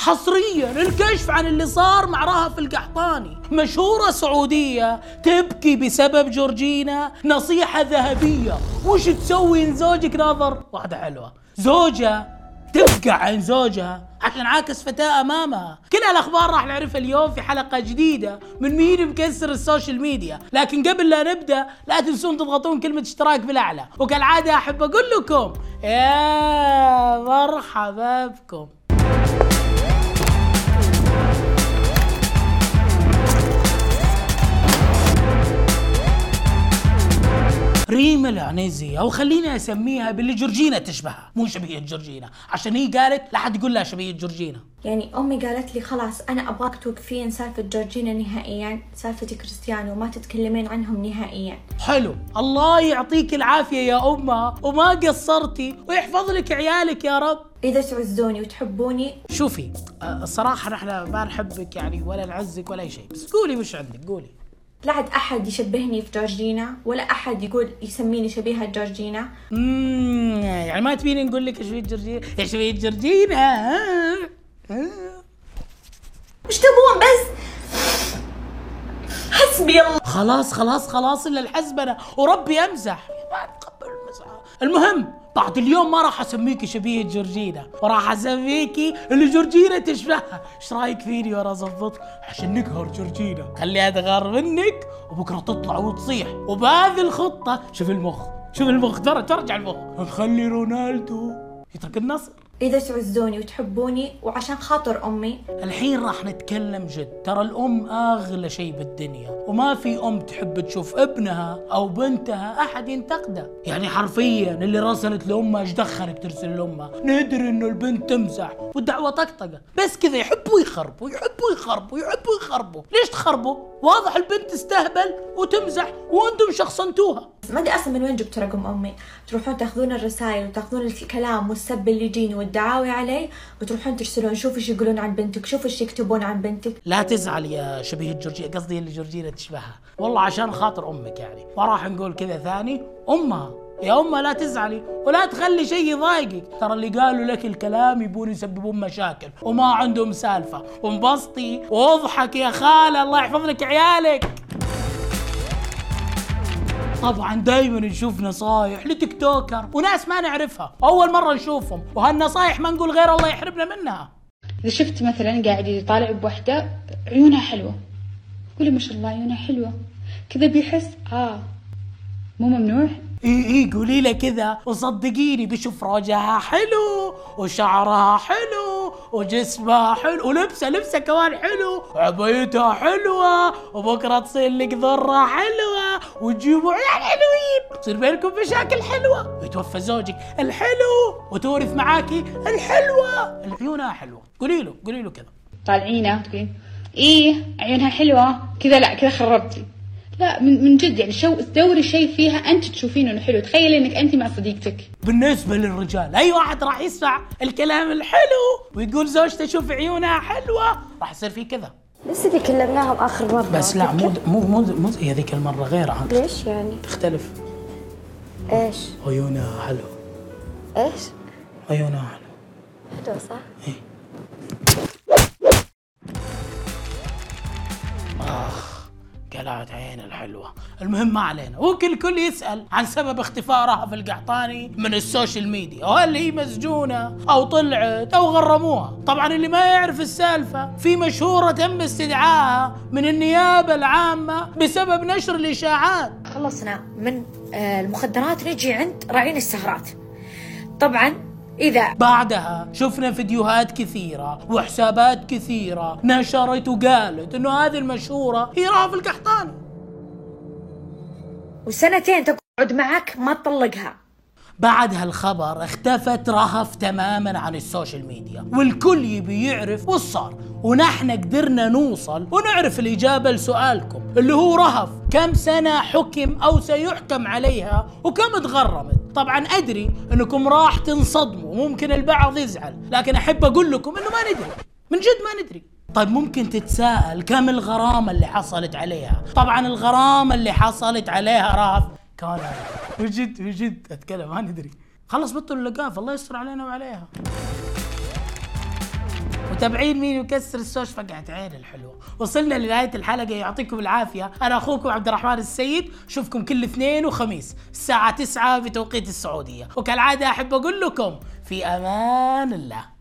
حصريا الكشف عن اللي صار مع رهف القحطاني. مشهورة سعودية تبكي بسبب جورجينا. نصيحة ذهبية. وش تسوي إن زوجك ناظر؟ واحدة حلوة. زوجة تفقع عن زوجها عشان عاكس فتاة أمامها. كل هالأخبار راح نعرفها اليوم في حلقة جديدة من مين مكسر السوشيال ميديا. لكن قبل لا نبدأ لا تنسون تضغطون كلمة اشتراك بالأعلى. وكالعادة أحب أقول لكم يا مرحبا بكم. ريم العنزي أو خليني أسميها باللي جورجينا تشبهها مو شبيهة جورجينا. عشان هي قالت لا حد يقول لها شبيهة جورجينا. يعني أمي قالت لي خلاص أنا أبغاك توقفين سالفة جورجينا نهائيا سالفه كريستيانو وما تتكلمين عنهم نهائيا. حلو. الله يعطيك العافية يا امها وما قصرتي ويحفظ لك عيالك يا رب. إذا تعزوني وتحبوني. شوفي أه، الصراحه نحن ما نحبك يعني ولا نعزك ولا أي شيء بس قولي وش عندك قولي. لا عاد أحد يشبهني في جورجينا ولا أحد يقول يسميني شبيهة جورجينا. اممم يعني ما تبيني نقول لك شوية جورجينا شوية جورجينا؟ وش تبون بس؟ حسبي الله. خلاص خلاص خلاص إلا الحزبنه وربي أمزح. ما اتقبل المزح. المهم بعد اليوم ما راح أسميكي شبيه جورجينا وراح أسميكي اللي جورجينا تشبهها. إيش رأيك فيني وأنا اظبط عشان نقهر جورجينا. خليها تغار منك وبكرة تطلع وتصيح. وبهذه الخطة شوف المخ شوف المخ ترى ترجع المخ. نخلي رونالدو. يترك النصر. إذا تعزوني وتحبوني وعشان خاطر أمي. الحين راح نتكلم جد. ترى الأم أغلى شيء بالدنيا. وما في أم تحب تشوف ابنها أو بنتها أحد ينتقده. يعني حرفيا اللي رسلت لأمها إيش دخلك ترسل لأمها؟ ندري إنه البنت تمزح والدعوة طقطقة بس كذا يحبوا يخربوا يحبوا يخربوا يحبوا يخربوا. ليش تخربوا؟ واضح البنت تستهبل وتمزح وأنتم شخصنتوها. ما أدري أصلا من وين جبت رقم أمي. تروحون تأخذون الرسائل وتأخذون الكلام والسب اللي يجيني والدعاوي علي وتروحون ترسلون. شوف إيش يقولون عن بنتك شوف إيش يكتبون عن بنتك. لا تزعل يا شبيه جورجيا قصدي اللي جورجينا تشبهها. والله عشان خاطر أمك يعني. ما راح نقول كذا ثاني. أمها. يا أمها لا تزعلي ولا تخلي شيء يضايقك. ترى اللي قالوا لك الكلام يبون يسببون مشاكل وما عندهم سالفة. وانبسطي وأضحك يا خالة الله يحفظ لك عيالك. طبعا دائما نشوف نصايح لتيك توكر وناس ما نعرفها. أول مرة نشوفهم وهالنصايح ما نقول غير الله يحرمنا منها. إذا شفت مثلا قاعد يطالع بوحدة عيونها حلوة. قولي ما شاء الله عيونها حلوة. كذا بيحس آه مو ممنوع؟ إي إي قولي له كذا وصدقيني بشوف رجعها حلو وشعرها حلو وجسمها حلو ولبسها لبسها كمان حلو وعبايتها حلوة وبكرة تصير لك ذرة حلوة وتجيبوا عيال حلوين تصير بينكم مشاكل حلوة. ويتوفى زوجك الحلو وتورث معاكي الحلوة. العيونها حلوة. قولي له قولي له كذا. طالعينة تقولين إيه عيونها حلوة. كذا لا كذا خربتي. لا من, من جد يعني شو دوري شيء فيها أنت تشوفينه إنه حلو. تخيلي إنك أنت مع صديقتك. بالنسبة للرجال أي واحد راح يسمع الكلام الحلو ويقول زوجته شوف عيونها حلوة راح يصير في كذا. بس اللي كلمناهم آخر مرة بس لا مو مو مو, مو زي هذيك المرة غيرها ليش يعني؟ تختلف. إيش؟ عيونها حلو. إيش؟ عيونها حلو. حلو صح؟ قلعت عين الحلوة. المهم ما علينا. ممكن الكل يسأل عن سبب اختفاء رهف القحطاني من السوشيال ميديا. وهل هي مسجونة أو طلعت أو غرموها؟ طبعا اللي ما يعرف السالفة في مشهورة تم استدعائها من النيابة العامة بسبب نشر الإشاعات. خلصنا من آه، المخدرات. نجي عند راعين السهرات. طبعا إذا بعدها شفنا فيديوهات كثيرة وحسابات كثيرة. نشرت وقالت إنه هذه المشهورة هي رهف القحطاني وسنتين تقعد معك ما تطلقها. بعد هالخبر اختفت رهف تماما عن ال social media. والكل يبي يعرف وش صار. ونحن قدرنا نوصل ونعرف الإجابة لسؤالكم اللي هو رهف كم سنة حكم أو سيحكم عليها وكم تغرمت؟ طبعا أدري أنكم راح تنصدموا ممكن البعض يزعل لكن أحب أقول لكم أنه ما ندري من جد ما ندري. طيب ممكن تتساءل كم الغرامة اللي حصلت عليها؟ طبعا الغرامة اللي حصلت عليها رهف كان وجد وجد أتكلم ما ندري. خلص بطل اللقاف الله يستر علينا وعليها. متابعين مين يكسر السوش؟ فقعت عين الحلوة. وصلنا لنهاية الحلقة. يعطيكم العافية. أنا أخوكم عبد الرحمن السيد. أشوفكم كل اثنين وخميس الساعة 9 بتوقيت السعودية. وكالعادة أحب أقول لكم في أمان الله.